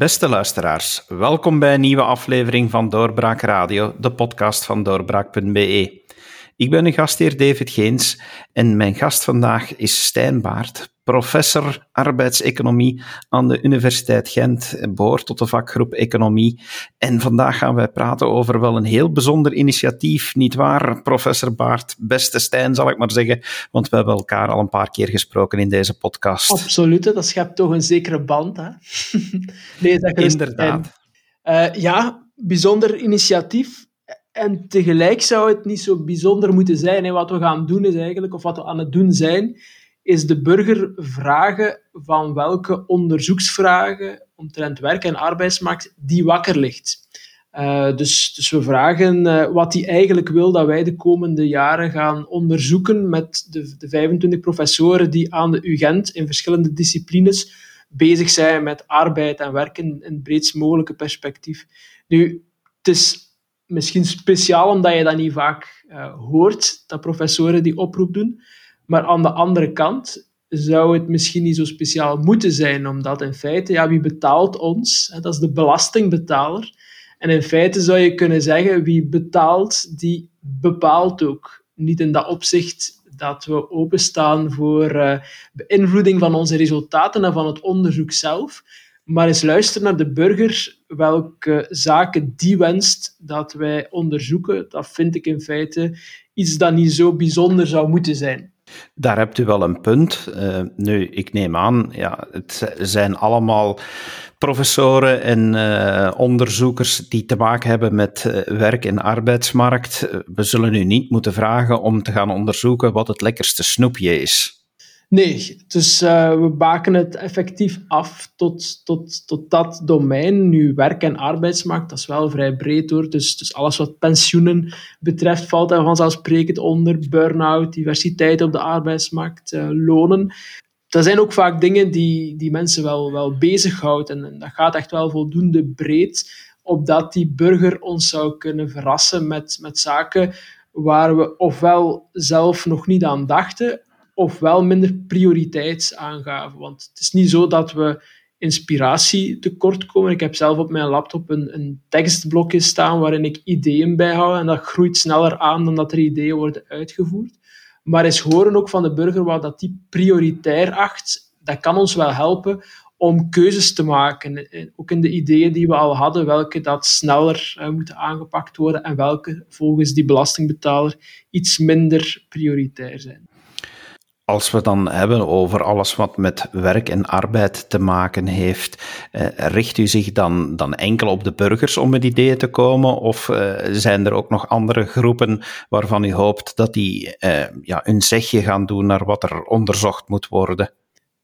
Beste luisteraars, welkom bij een nieuwe aflevering van Doorbraak Radio, de podcast van doorbraak.be. Ik ben uw gastheer David Geens en mijn gast vandaag is Stijn Baart, professor arbeidseconomie aan de Universiteit Gent, behoort tot de vakgroep Economie. En vandaag gaan wij praten over wel een heel bijzonder initiatief, niet waar, professor Baart? Beste Stijn, zal ik maar zeggen, want we hebben elkaar al een paar keer gesproken in deze podcast. Absoluut, dat schept toch een zekere band. Hè? nee, dat Inderdaad. Uh, ja, bijzonder initiatief. En tegelijk zou het niet zo bijzonder moeten zijn. En wat we gaan doen is eigenlijk, of wat we aan het doen zijn, is de burger vragen van welke onderzoeksvragen omtrent werk en arbeidsmarkt die wakker ligt. Uh, dus, dus we vragen uh, wat hij eigenlijk wil dat wij de komende jaren gaan onderzoeken met de, de 25 professoren die aan de UGent in verschillende disciplines bezig zijn met arbeid en werk in, het breedst mogelijke perspectief. Nu, het is misschien speciaal omdat je dat niet vaak uh, hoort, dat professoren die oproep doen. Maar aan de andere kant zou het misschien niet zo speciaal moeten zijn, omdat in feite, ja, wie betaalt ons? Dat is de belastingbetaler. En in feite zou je kunnen zeggen, wie betaalt, die bepaalt ook. Niet in dat opzicht dat we openstaan voor uh, beïnvloeding van onze resultaten en van het onderzoek zelf, maar eens luisteren naar de burger welke zaken die wenst dat wij onderzoeken. Dat vind ik in feite iets dat niet zo bijzonder zou moeten zijn. Daar hebt u wel een punt. Uh, nu, ik neem aan, ja, het zijn allemaal professoren en uh, onderzoekers die te maken hebben met uh, werk- en arbeidsmarkt. We zullen u niet moeten vragen om te gaan onderzoeken wat het lekkerste snoepje is. Nee, dus uh, we baken het effectief af tot, tot, tot dat domein. Nu, werk- en arbeidsmarkt, dat is wel vrij breed hoor. Dus, dus alles wat pensioenen betreft valt daar vanzelfsprekend onder. Burn-out, diversiteit op de arbeidsmarkt, uh, lonen. Dat zijn ook vaak dingen die, die mensen wel, wel. En, en dat gaat echt wel voldoende breed, opdat die burger ons zou kunnen verrassen met, met zaken waar we ofwel zelf nog niet aan dachten, ofwel minder prioriteit aangaven. Want het is niet zo dat we inspiratie tekort komen. Ik heb zelf op mijn laptop een, een tekstblokje staan waarin ik ideeën bijhoud en dat groeit sneller aan dan dat er ideeën worden uitgevoerd. Maar eens horen ook van de burger wat dat die prioritair acht, dat kan ons wel helpen om keuzes te maken. Ook in de ideeën die we al hadden, welke dat sneller uh, moeten aangepakt worden en welke volgens die belastingbetaler iets minder prioritair zijn. Als we dan hebben over alles wat met werk en arbeid te maken heeft, eh, richt u zich dan, dan enkel op de burgers om met ideeën te komen? Of eh, zijn er ook nog andere groepen waarvan u hoopt dat die eh, ja, een zegje gaan doen naar wat er onderzocht moet worden?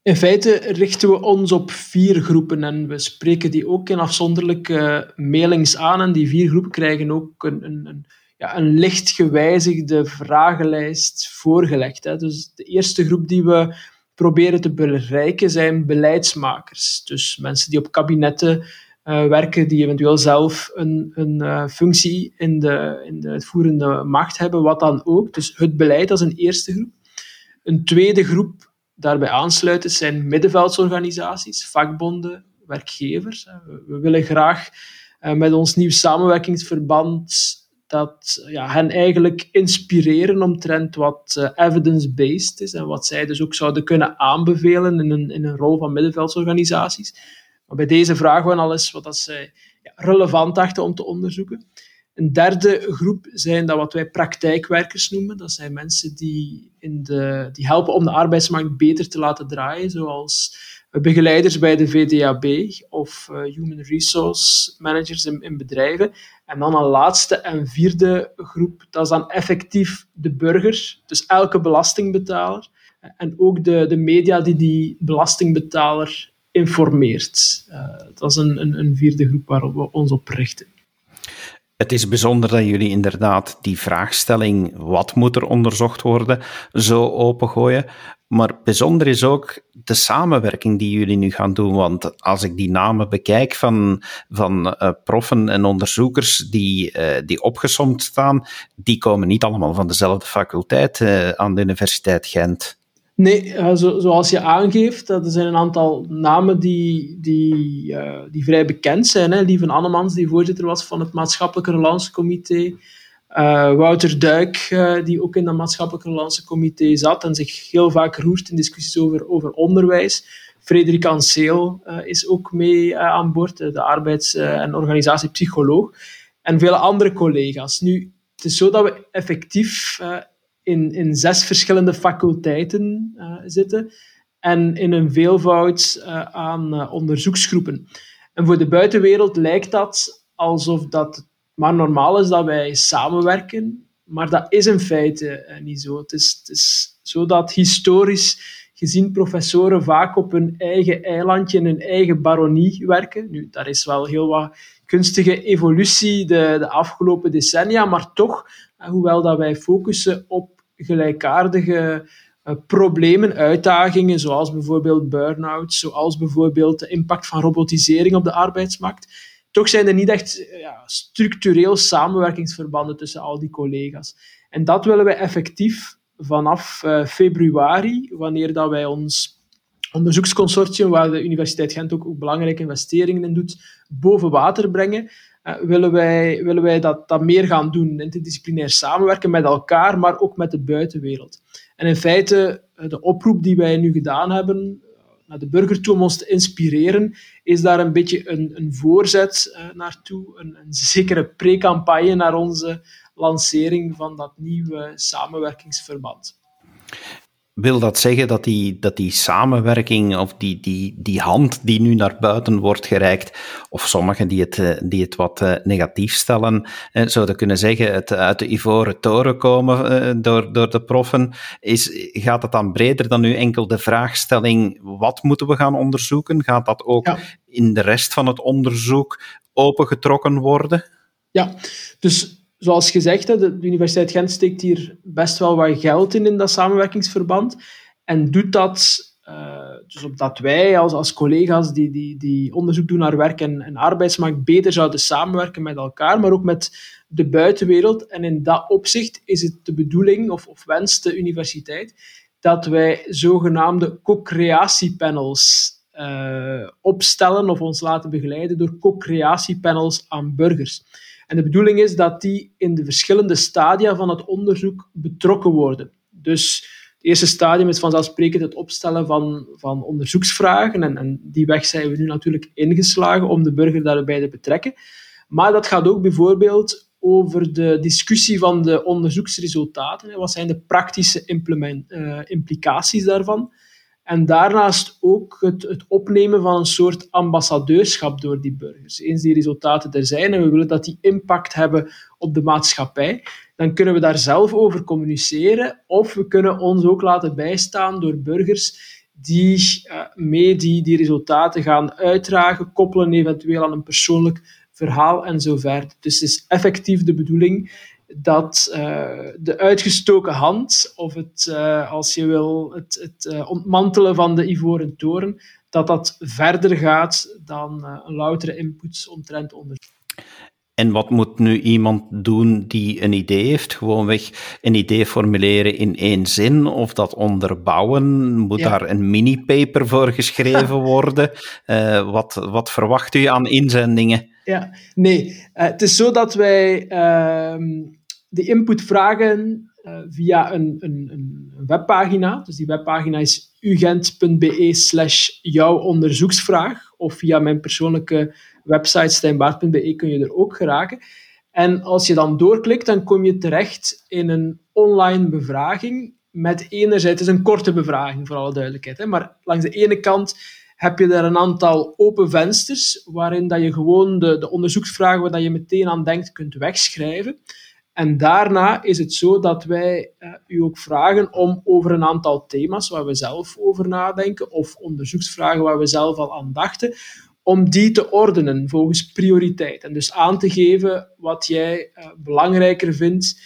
In feite richten we ons op vier groepen en we spreken die ook in afzonderlijke mailings aan. En die vier groepen krijgen ook een, een, een ja, een licht gewijzigde vragenlijst voorgelegd. Hè. Dus de eerste groep die we proberen te bereiken zijn beleidsmakers. Dus mensen die op kabinetten uh, werken, die eventueel zelf een, een uh, functie in de, in de uitvoerende macht hebben, wat dan ook. Dus het beleid als een eerste groep. Een tweede groep daarbij aansluiten zijn middenveldsorganisaties, vakbonden, werkgevers. We, willen graag uh, met ons nieuw samenwerkingsverband dat ja, hen eigenlijk inspireren omtrent wat uh, evidence-based is en wat zij dus ook zouden kunnen aanbevelen in een, in een rol van middenveldsorganisaties. Maar bij deze vragen we al eens wat dat zij ja, relevant achten om te onderzoeken. Een derde groep zijn dat wat wij praktijkwerkers noemen. Dat zijn mensen die, in de, die helpen om de arbeidsmarkt beter te laten draaien, zoals begeleiders bij de VDAB of uh, Human Resource Managers in, in, bedrijven. En dan een laatste en vierde groep, dat is dan effectief de burger, dus elke belastingbetaler. En ook de, de media die die belastingbetaler informeert. Uh, dat is een, een, een vierde groep waarop we ons op richten. Het is bijzonder dat jullie inderdaad die vraagstelling, wat moet er onderzocht worden, zo opengooien. Maar bijzonder is ook de samenwerking die jullie nu gaan doen. Want als ik die namen bekijk van, van uh, proffen en onderzoekers die, uh, die opgesomd staan, die komen niet allemaal van dezelfde faculteit uh, aan de Universiteit Gent. Nee, zo, zoals je aangeeft, er zijn een aantal namen die, die, uh, die vrij bekend zijn. Hè. Lieven Annemans, die voorzitter was van het Maatschappelijke Relancecomité. Uh, Wouter Duik, die ook in dat Maatschappelijke Relancecomité zat en zich heel vaak roert in discussies over, over onderwijs. Frederik Anseel is ook mee aan boord, de arbeids- en organisatiepsycholoog. En vele andere collega's. Nu, het is zo dat we effectief in, in zes verschillende faculteiten uh, zitten en in een veelvoud uh, aan uh, onderzoeksgroepen. En voor de buitenwereld lijkt dat alsof dat maar normaal is dat wij samenwerken, maar dat is in feite niet zo. Het is, het is zo dat historisch gezien professoren vaak op hun eigen eilandje in hun eigen baronie werken. Nu, daar is wel heel wat kunstige evolutie de, de afgelopen decennia, maar toch, hoewel dat wij focussen op gelijkaardige uh, problemen, uitdagingen, zoals bijvoorbeeld burn-out, zoals bijvoorbeeld de impact van robotisering op de arbeidsmarkt. Toch zijn er niet echt uh, ja, structureel samenwerkingsverbanden tussen al die collega's. En dat willen wij effectief vanaf uh, februari, wanneer dat wij ons onderzoeksconsortium, waar de Universiteit Gent ook, ook belangrijke investeringen in doet, boven water brengen. Uh, willen wij, willen wij dat, dat meer gaan doen, interdisciplinair samenwerken met elkaar, maar ook met de buitenwereld. En in feite, eh, de oproep die wij nu gedaan hebben eh, naar de burger toe om ons te inspireren, is daar een beetje een, een voorzet uh, naartoe, een, een zekere pre-campagne naar onze lancering van dat nieuwe samenwerkingsverband wil dat zeggen dat die, dat die samenwerking of die, die, die hand die nu naar buiten wordt gereikt, of sommigen die het, eh, die het wat eh, negatief stellen, eh, zouden kunnen zeggen het uit de ivoren toren komen door, door de proffen, is, gaat het dan breder dan nu enkel de vraagstelling wat moeten we gaan onderzoeken? Gaat dat ook in de rest van het onderzoek opengetrokken worden? Ja, dus zoals gezegd, de, Universiteit Gent steekt hier best wel wat geld in, in dat samenwerkingsverband. En doet dat, uh, dus opdat wij als, als collega's die, die, die onderzoek doen naar werk en, arbeidsmarkt beter zouden samenwerken met elkaar, maar ook met de buitenwereld. En in dat opzicht is het de bedoeling, of, of wenst de universiteit, dat wij zogenaamde co-creatiepanels uh, opstellen of ons laten begeleiden door co-creatiepanels aan burgers. En de bedoeling is dat die in de verschillende stadia van het onderzoek betrokken worden. Dus het eerste stadium is vanzelfsprekend het opstellen van, van onderzoeksvragen. En, en die weg zijn we nu natuurlijk ingeslagen om de burger daarbij te betrekken. Maar dat gaat ook bijvoorbeeld over de discussie van de onderzoeksresultaten. Wat zijn de praktische uh, implicaties daarvan? En daarnaast ook het, het, opnemen van een soort ambassadeurschap door die burgers. Eens die resultaten er zijn en we willen dat die impact hebben op de maatschappij, dan kunnen we daar zelf over communiceren of we kunnen ons ook laten bijstaan door burgers die uh, mee die, die resultaten gaan uitdragen, koppelen eventueel aan een persoonlijk verhaal en zo verder. Dus het is effectief de bedoeling dat uh, de uitgestoken hand, of het, uh, als je wil, het, het uh, ontmantelen van de ivoren toren, dat dat verder gaat dan een loutere input omtrent onderzoek. En wat moet nu iemand doen die een idee heeft? Gewoonweg een idee formuleren in één zin of dat onderbouwen? Moet ja. daar een mini-paper voor geschreven worden? Uh, wat, wat verwacht u aan inzendingen? Ja, nee. Uh, het is zo dat wij uh, de input vragen uh, via een, een, een, webpagina. Dus die webpagina is ugent.be slash jouw onderzoeksvraag. Of via mijn persoonlijke website stijnbaard.be kun je er ook geraken. En als je dan doorklikt, dan kom je terecht in een online bevraging. Met enerzijds, het is een korte bevraging voor alle duidelijkheid. Hè, maar langs de ene kant heb je daar een aantal open vensters waarin dat je gewoon de, de onderzoeksvragen waar dat je meteen aan denkt kunt wegschrijven. En daarna is het zo dat wij uh, u ook vragen om over een aantal thema's waar we zelf over nadenken, of onderzoeksvragen waar we zelf al aan dachten, om die te ordenen volgens prioriteit. En dus aan te geven wat jij uh, belangrijker vindt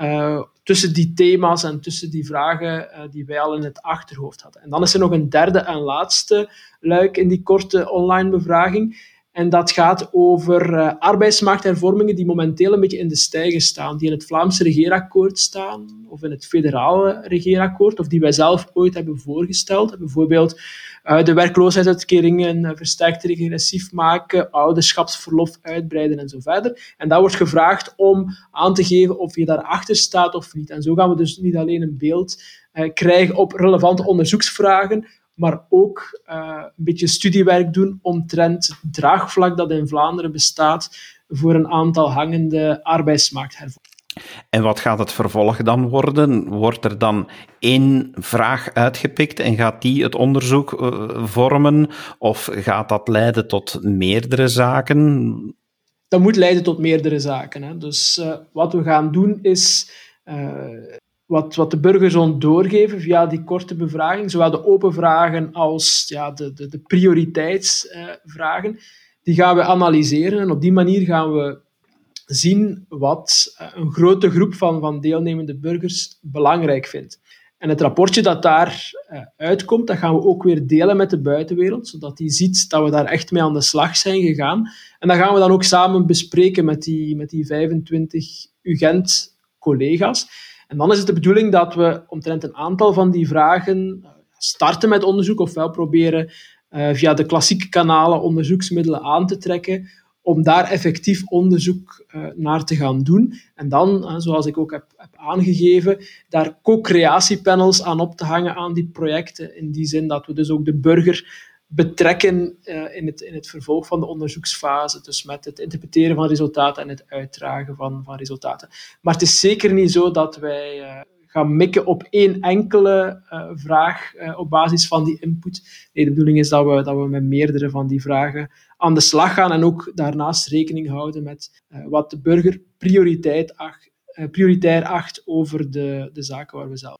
uh, tussen die thema's en tussen die vragen die wij al in het achterhoofd hadden. En dan is er nog een derde en laatste luik in die korte online bevraging. En dat gaat over uh, arbeidsmarkthervormingen die momenteel een beetje in de stijgen staan, die in het Vlaamse regeerakkoord staan, of in het federale regeerakkoord, of die wij zelf ooit hebben voorgesteld. Bijvoorbeeld uh, de werkloosheidsuitkeringen uh, versterkt regressief maken, ouderschapsverlof uitbreiden en zo verder. En daar wordt gevraagd om aan te geven of je daarachter staat of niet. En zo gaan we dus niet alleen een beeld krijgen op relevante onderzoeksvragen, maar ook uh, een beetje studiewerk doen omtrent het draagvlak dat in Vlaanderen bestaat voor een aantal hangende arbeidsmarkthervormingen. En wat gaat het vervolg dan worden? Wordt er dan één vraag uitgepikt en gaat die het onderzoek uh, vormen? Of gaat dat leiden tot meerdere zaken? Dat moet leiden tot meerdere zaken. Hè. Dus uh, wat we gaan doen is wat, wat de burgers ons doorgeven via die korte bevraging, zowel de open vragen als ja, de, de, de prioriteitsvragen, die gaan we analyseren. En op die manier gaan we zien wat eh, een grote groep van, van deelnemende burgers belangrijk vindt. En het rapportje dat daar uh, uitkomt, dat gaan we ook weer delen met de buitenwereld, zodat die ziet dat we daar echt mee aan de slag zijn gegaan. En dat gaan we dan ook samen bespreken met die, met die 25 UGent-collega's. En dan is het de bedoeling dat we omtrent een aantal van die vragen eh, starten met onderzoek, ofwel proberen uh, via de klassieke kanalen onderzoeksmiddelen aan te trekken, om daar effectief onderzoek uh, naar te gaan doen. En dan, zoals ik ook heb, heb aangegeven, daar co-creatiepanels aan op te hangen aan die projecten. In die zin dat we dus ook de burger betrekken uh, in, het, in het vervolg van de onderzoeksfase. Dus met het interpreteren van resultaten en het uitdragen van, van resultaten. Maar het is zeker niet zo dat wij uh, gaan mikken op één enkele uh, vraag op basis van die input. Nee, de bedoeling is dat we, dat we met meerdere van die vragen aan de slag gaan en ook daarnaast rekening houden met wat de burger prioriteit acht, prioritair acht over de, de zaken waar we zelf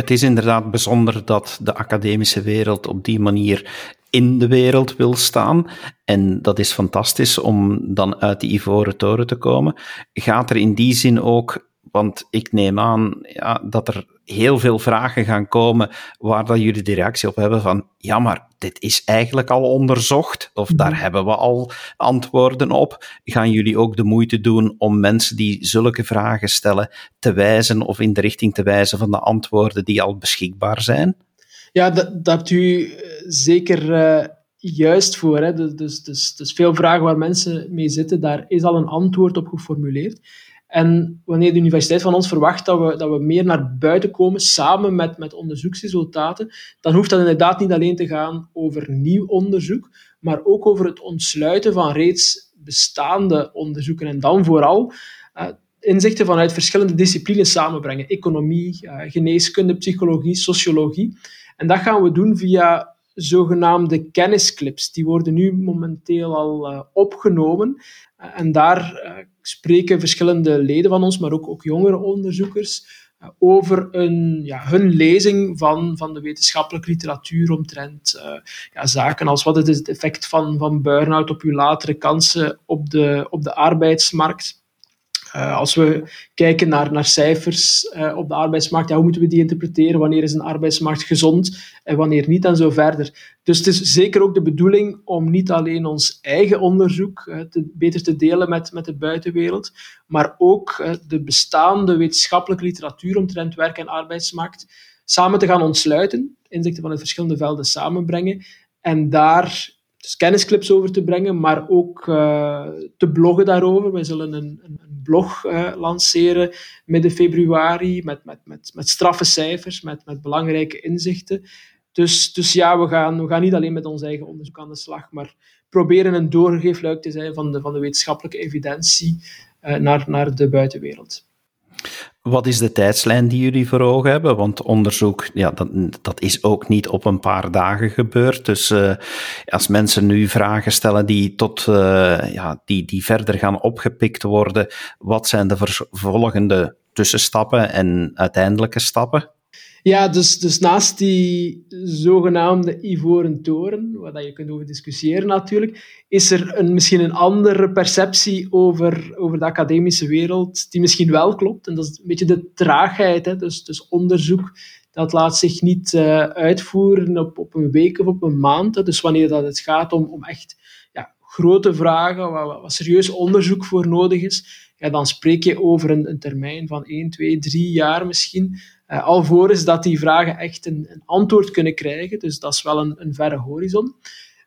het is inderdaad bijzonder dat de academische wereld op die manier in de wereld wil staan. En dat is fantastisch om dan uit die ivoren toren te komen. Gaat er in die zin ook want ik neem aan ja, dat er heel veel vragen gaan komen waar dat jullie de reactie op hebben van ja, maar dit is eigenlijk al onderzocht of daar mhm. hebben we al antwoorden op. Gaan jullie ook de moeite doen om mensen die zulke vragen stellen te wijzen of in de richting te wijzen van de antwoorden die al beschikbaar zijn? Ja, dat, dat hebt u eh, zeker uh, juist voor. Hè. Dus, dus, dus, dus veel vragen waar mensen mee zitten, daar is al een antwoord op geformuleerd. En wanneer de universiteit van ons verwacht dat we, dat we meer naar buiten komen, samen met, met onderzoeksresultaten, dan hoeft dat inderdaad niet alleen te gaan over nieuw onderzoek, maar ook over het ontsluiten van reeds bestaande onderzoeken. En dan vooral uh, inzichten vanuit verschillende disciplines samenbrengen. Economie, uh, geneeskunde, psychologie, sociologie. En dat gaan we doen via zogenaamde kennisclips. Die worden nu momenteel al uh, opgenomen. en daar spreken verschillende leden van ons, maar ook, ook jongere onderzoekers, over een, ja, hun lezing van, van de wetenschappelijke literatuur omtrent ja, zaken als wat is het effect van, van burn-out op uw latere kansen op de, op de arbeidsmarkt. Uh, als we kijken naar, naar cijfers uh, op de arbeidsmarkt, hoe moeten we die interpreteren? Wanneer is een arbeidsmarkt gezond en wanneer niet en zo verder. Dus het is zeker ook de bedoeling om niet alleen ons eigen onderzoek te, beter te delen met, met de buitenwereld, maar ook de bestaande wetenschappelijke literatuur omtrent werk en arbeidsmarkt samen te gaan ontsluiten, inzichten van de verschillende velden samenbrengen en daar dus kennisclips over te brengen, maar ook uh, te bloggen daarover. Wij zullen een, een, blog uh, lanceren midden februari met, met, met, met straffe cijfers, met, met belangrijke inzichten. Dus, dus ja, we gaan, we gaan niet alleen met ons eigen onderzoek aan de slag, maar proberen een doorgeefluik te zijn van de, van de wetenschappelijke evidentie uh, naar, naar de buitenwereld. Wat is de tijdslijn die jullie voor ogen hebben? Want onderzoek, ja, dat, dat is ook niet op een paar dagen gebeurd. Dus uh, als mensen nu vragen stellen die, tot, uh, ja, die, die verder gaan opgepikt worden, wat zijn de vervolgende tussenstappen en uiteindelijke stappen? Ja, dus, dus naast die zogenaamde ivoren toren, waar je kunt over discussiëren natuurlijk, is er een, misschien een andere perceptie over, over de academische wereld, die misschien wel klopt. En dat is een beetje de traagheid. Hè? Dus, dus onderzoek, dat laat zich niet uh, uitvoeren op, op een week of op een maand. Hè? Dus wanneer dat het gaat om, om echt ja, grote vragen, waar wat serieus onderzoek voor nodig is, ja, dan spreek je over een, een termijn van 1, 2, 3 jaar misschien. Uh, alvorens dat die vragen echt een, een, antwoord kunnen krijgen. Dus dat is wel een, een verre horizon.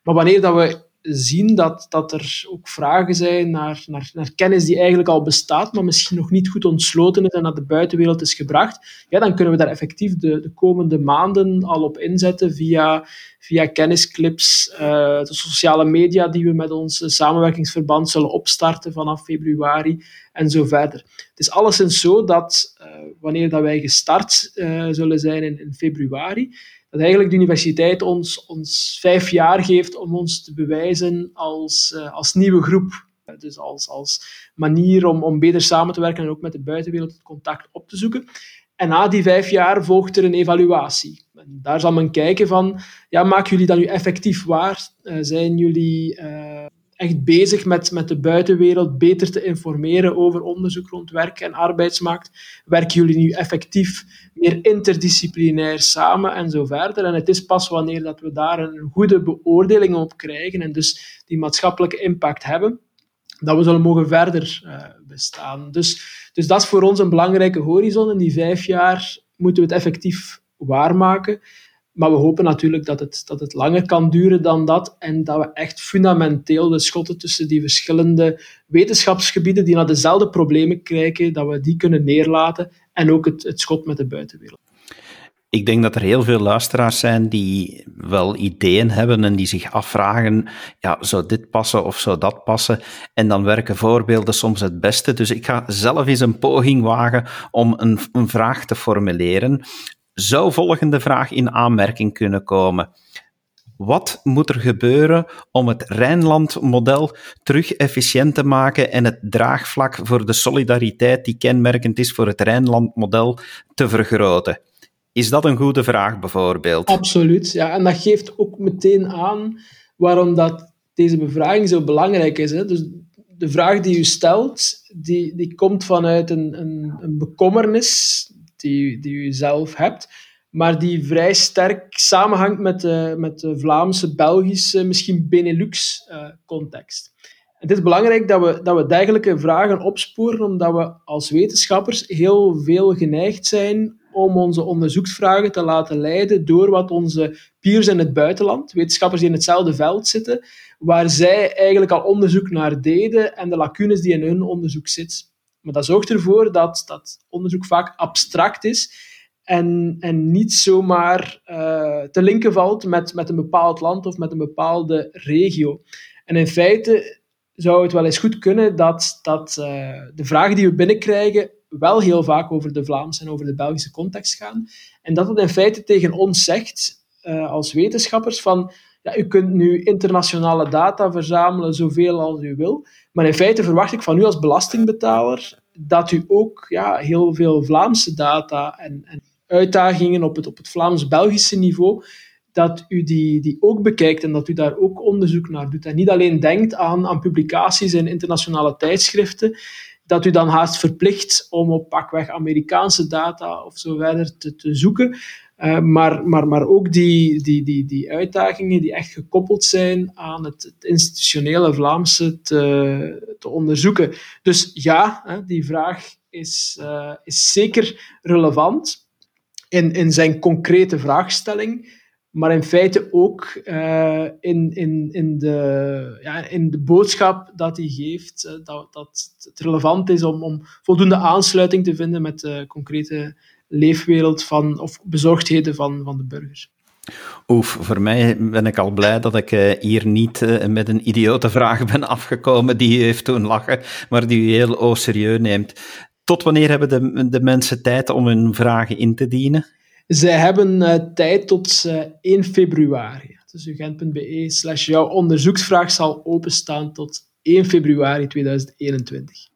Maar wanneer dat we zien dat, dat er ook vragen zijn naar, naar, naar kennis die eigenlijk al bestaat, maar misschien nog niet goed ontsloten is en naar de buitenwereld is gebracht, ja, dan kunnen we daar effectief de, de komende maanden al op inzetten via, via kennisclips, uh, de sociale media die we met ons samenwerkingsverband zullen opstarten vanaf februari en zo verder. Het is alleszins zo dat uh, wanneer dat wij gestart uh, zullen zijn in februari, dat eigenlijk de universiteit ons, ons vijf jaar geeft om ons te bewijzen als, uh, als nieuwe groep. Dus als, als manier om, om beter samen te werken en ook met de buitenwereld het contact op te zoeken. En na die vijf jaar volgt er een evaluatie. Daar zal men kijken van, ja, maken jullie dat nu effectief waar? Uh, zijn jullie uh, echt bezig met, met de buitenwereld beter te informeren over onderzoek rond werk en arbeidsmarkt? Werken jullie nu effectief meer interdisciplinair samen en zo verder? En het is pas wanneer dat we daar een goede beoordeling op krijgen en dus die maatschappelijke impact hebben, dat we zullen mogen verder uh, bestaan. Dus, dus dat is voor ons een belangrijke horizon. In die vijf jaar moeten we het effectief waarmaken. Maar we hopen natuurlijk dat het, dat het langer kan duren dan dat en dat we echt fundamenteel de schotten tussen die verschillende wetenschapsgebieden die naar dezelfde problemen kijken, dat we die kunnen neerlaten en ook het, het schot met de buitenwereld. Ik denk dat er heel veel luisteraars zijn die wel ideeën hebben en die zich afvragen, ja, zou dit passen of zou dat passen? En dan werken voorbeelden soms het beste. Dus ik ga zelf eens een poging wagen om een, een vraag te formuleren zou volgende vraag in aanmerking kunnen komen. Wat moet er gebeuren om het Rijnland-model terug efficiënt te maken en het draagvlak voor de solidariteit die kenmerkend is voor het Rijnland-model te vergroten? Is dat een goede vraag bijvoorbeeld? Absoluut, ja. En dat geeft ook meteen aan waarom dat deze bevraging zo belangrijk is. Hè. Dus de vraag die u stelt, die, die komt vanuit een, een, een bekommernis die, die u zelf hebt, maar die vrij sterk samenhangt met de, met de Vlaamse, Belgische, misschien Benelux-context. Uh, het is belangrijk dat we, dat we dergelijke vragen opsporen, omdat we als wetenschappers heel veel geneigd zijn om onze onderzoeksvragen te laten leiden door wat onze peers in het buitenland, wetenschappers die in hetzelfde veld zitten, waar zij eigenlijk al onderzoek naar deden en de lacunes die in hun onderzoek zitten. Maar dat zorgt ervoor dat, dat onderzoek vaak abstract is en, en niet zomaar uh, te linken valt met, met een bepaald land of met een bepaalde regio. En in feite zou het wel eens goed kunnen dat, dat uh, de vragen die we binnenkrijgen wel heel vaak over de Vlaamse en over de Belgische context gaan. En dat het in feite tegen ons zegt, uh, als wetenschappers, van ja, u kunt nu internationale data verzamelen zoveel als u wil, maar in feite verwacht ik van u als belastingbetaler dat u ook ja, heel veel Vlaamse data en, en uitdagingen op het, op het Vlaams-Belgische niveau, dat u die, die ook bekijkt en dat u daar ook onderzoek naar doet. En niet alleen denkt aan, aan publicaties in internationale tijdschriften, dat u dan haast verplicht om op pakweg Amerikaanse data of zo verder te, te zoeken. Uh, maar, maar, maar ook die, die, die, die uitdagingen die echt gekoppeld zijn aan het, institutionele Vlaamse te, te onderzoeken. Dus ja, hè, die vraag is, uh, is zeker relevant in, in zijn concrete vraagstelling maar in feite ook uh, in, in, in, de, ja, in de boodschap dat hij geeft, dat, dat het relevant is om, om voldoende aansluiting te vinden met de concrete leefwereld van, of bezorgdheden van, van de burgers. Oef, voor mij ben ik al blij dat ik uh, hier niet uh, met een idiote vraag ben afgekomen die u heeft toen lachen, maar die u heel o serieus neemt. Tot wanneer hebben de, de mensen tijd om hun vragen in te dienen? Zij hebben uh, tijd tot 1 februari. Dus ugent.be slash jouw onderzoeksvraag zal openstaan tot 1 februari 2021.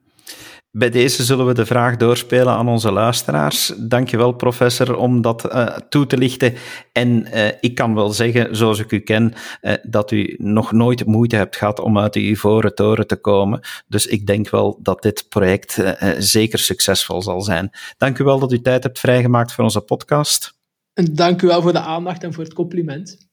Bij deze zullen we de vraag doorspelen aan onze luisteraars. Dankjewel, professor, om dat uh, toe te lichten. En uh, ik kan wel zeggen, zoals ik u ken, uh, dat u nog nooit moeite hebt gehad om uit de ivoren toren te komen. Dus ik denk wel dat dit project zeker succesvol zal zijn. Dank u wel dat u tijd hebt vrijgemaakt voor onze podcast. En dank u wel voor de aandacht en voor het compliment.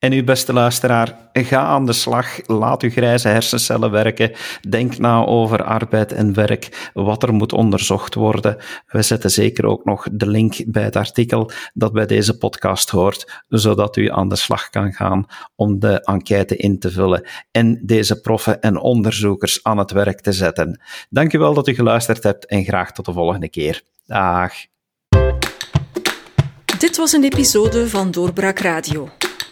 En uw beste luisteraar, ga aan de slag. Laat uw grijze hersencellen werken. Denk na over arbeid en werk, wat er moet onderzocht worden. We zetten zeker ook nog de link bij het artikel dat bij deze podcast hoort, zodat u aan de slag kan gaan om de enquête in te vullen en deze proffen en onderzoekers aan het werk te zetten. Dank u wel dat u geluisterd hebt en graag tot de volgende keer. Dag. Dit was een episode van Doorbraak Radio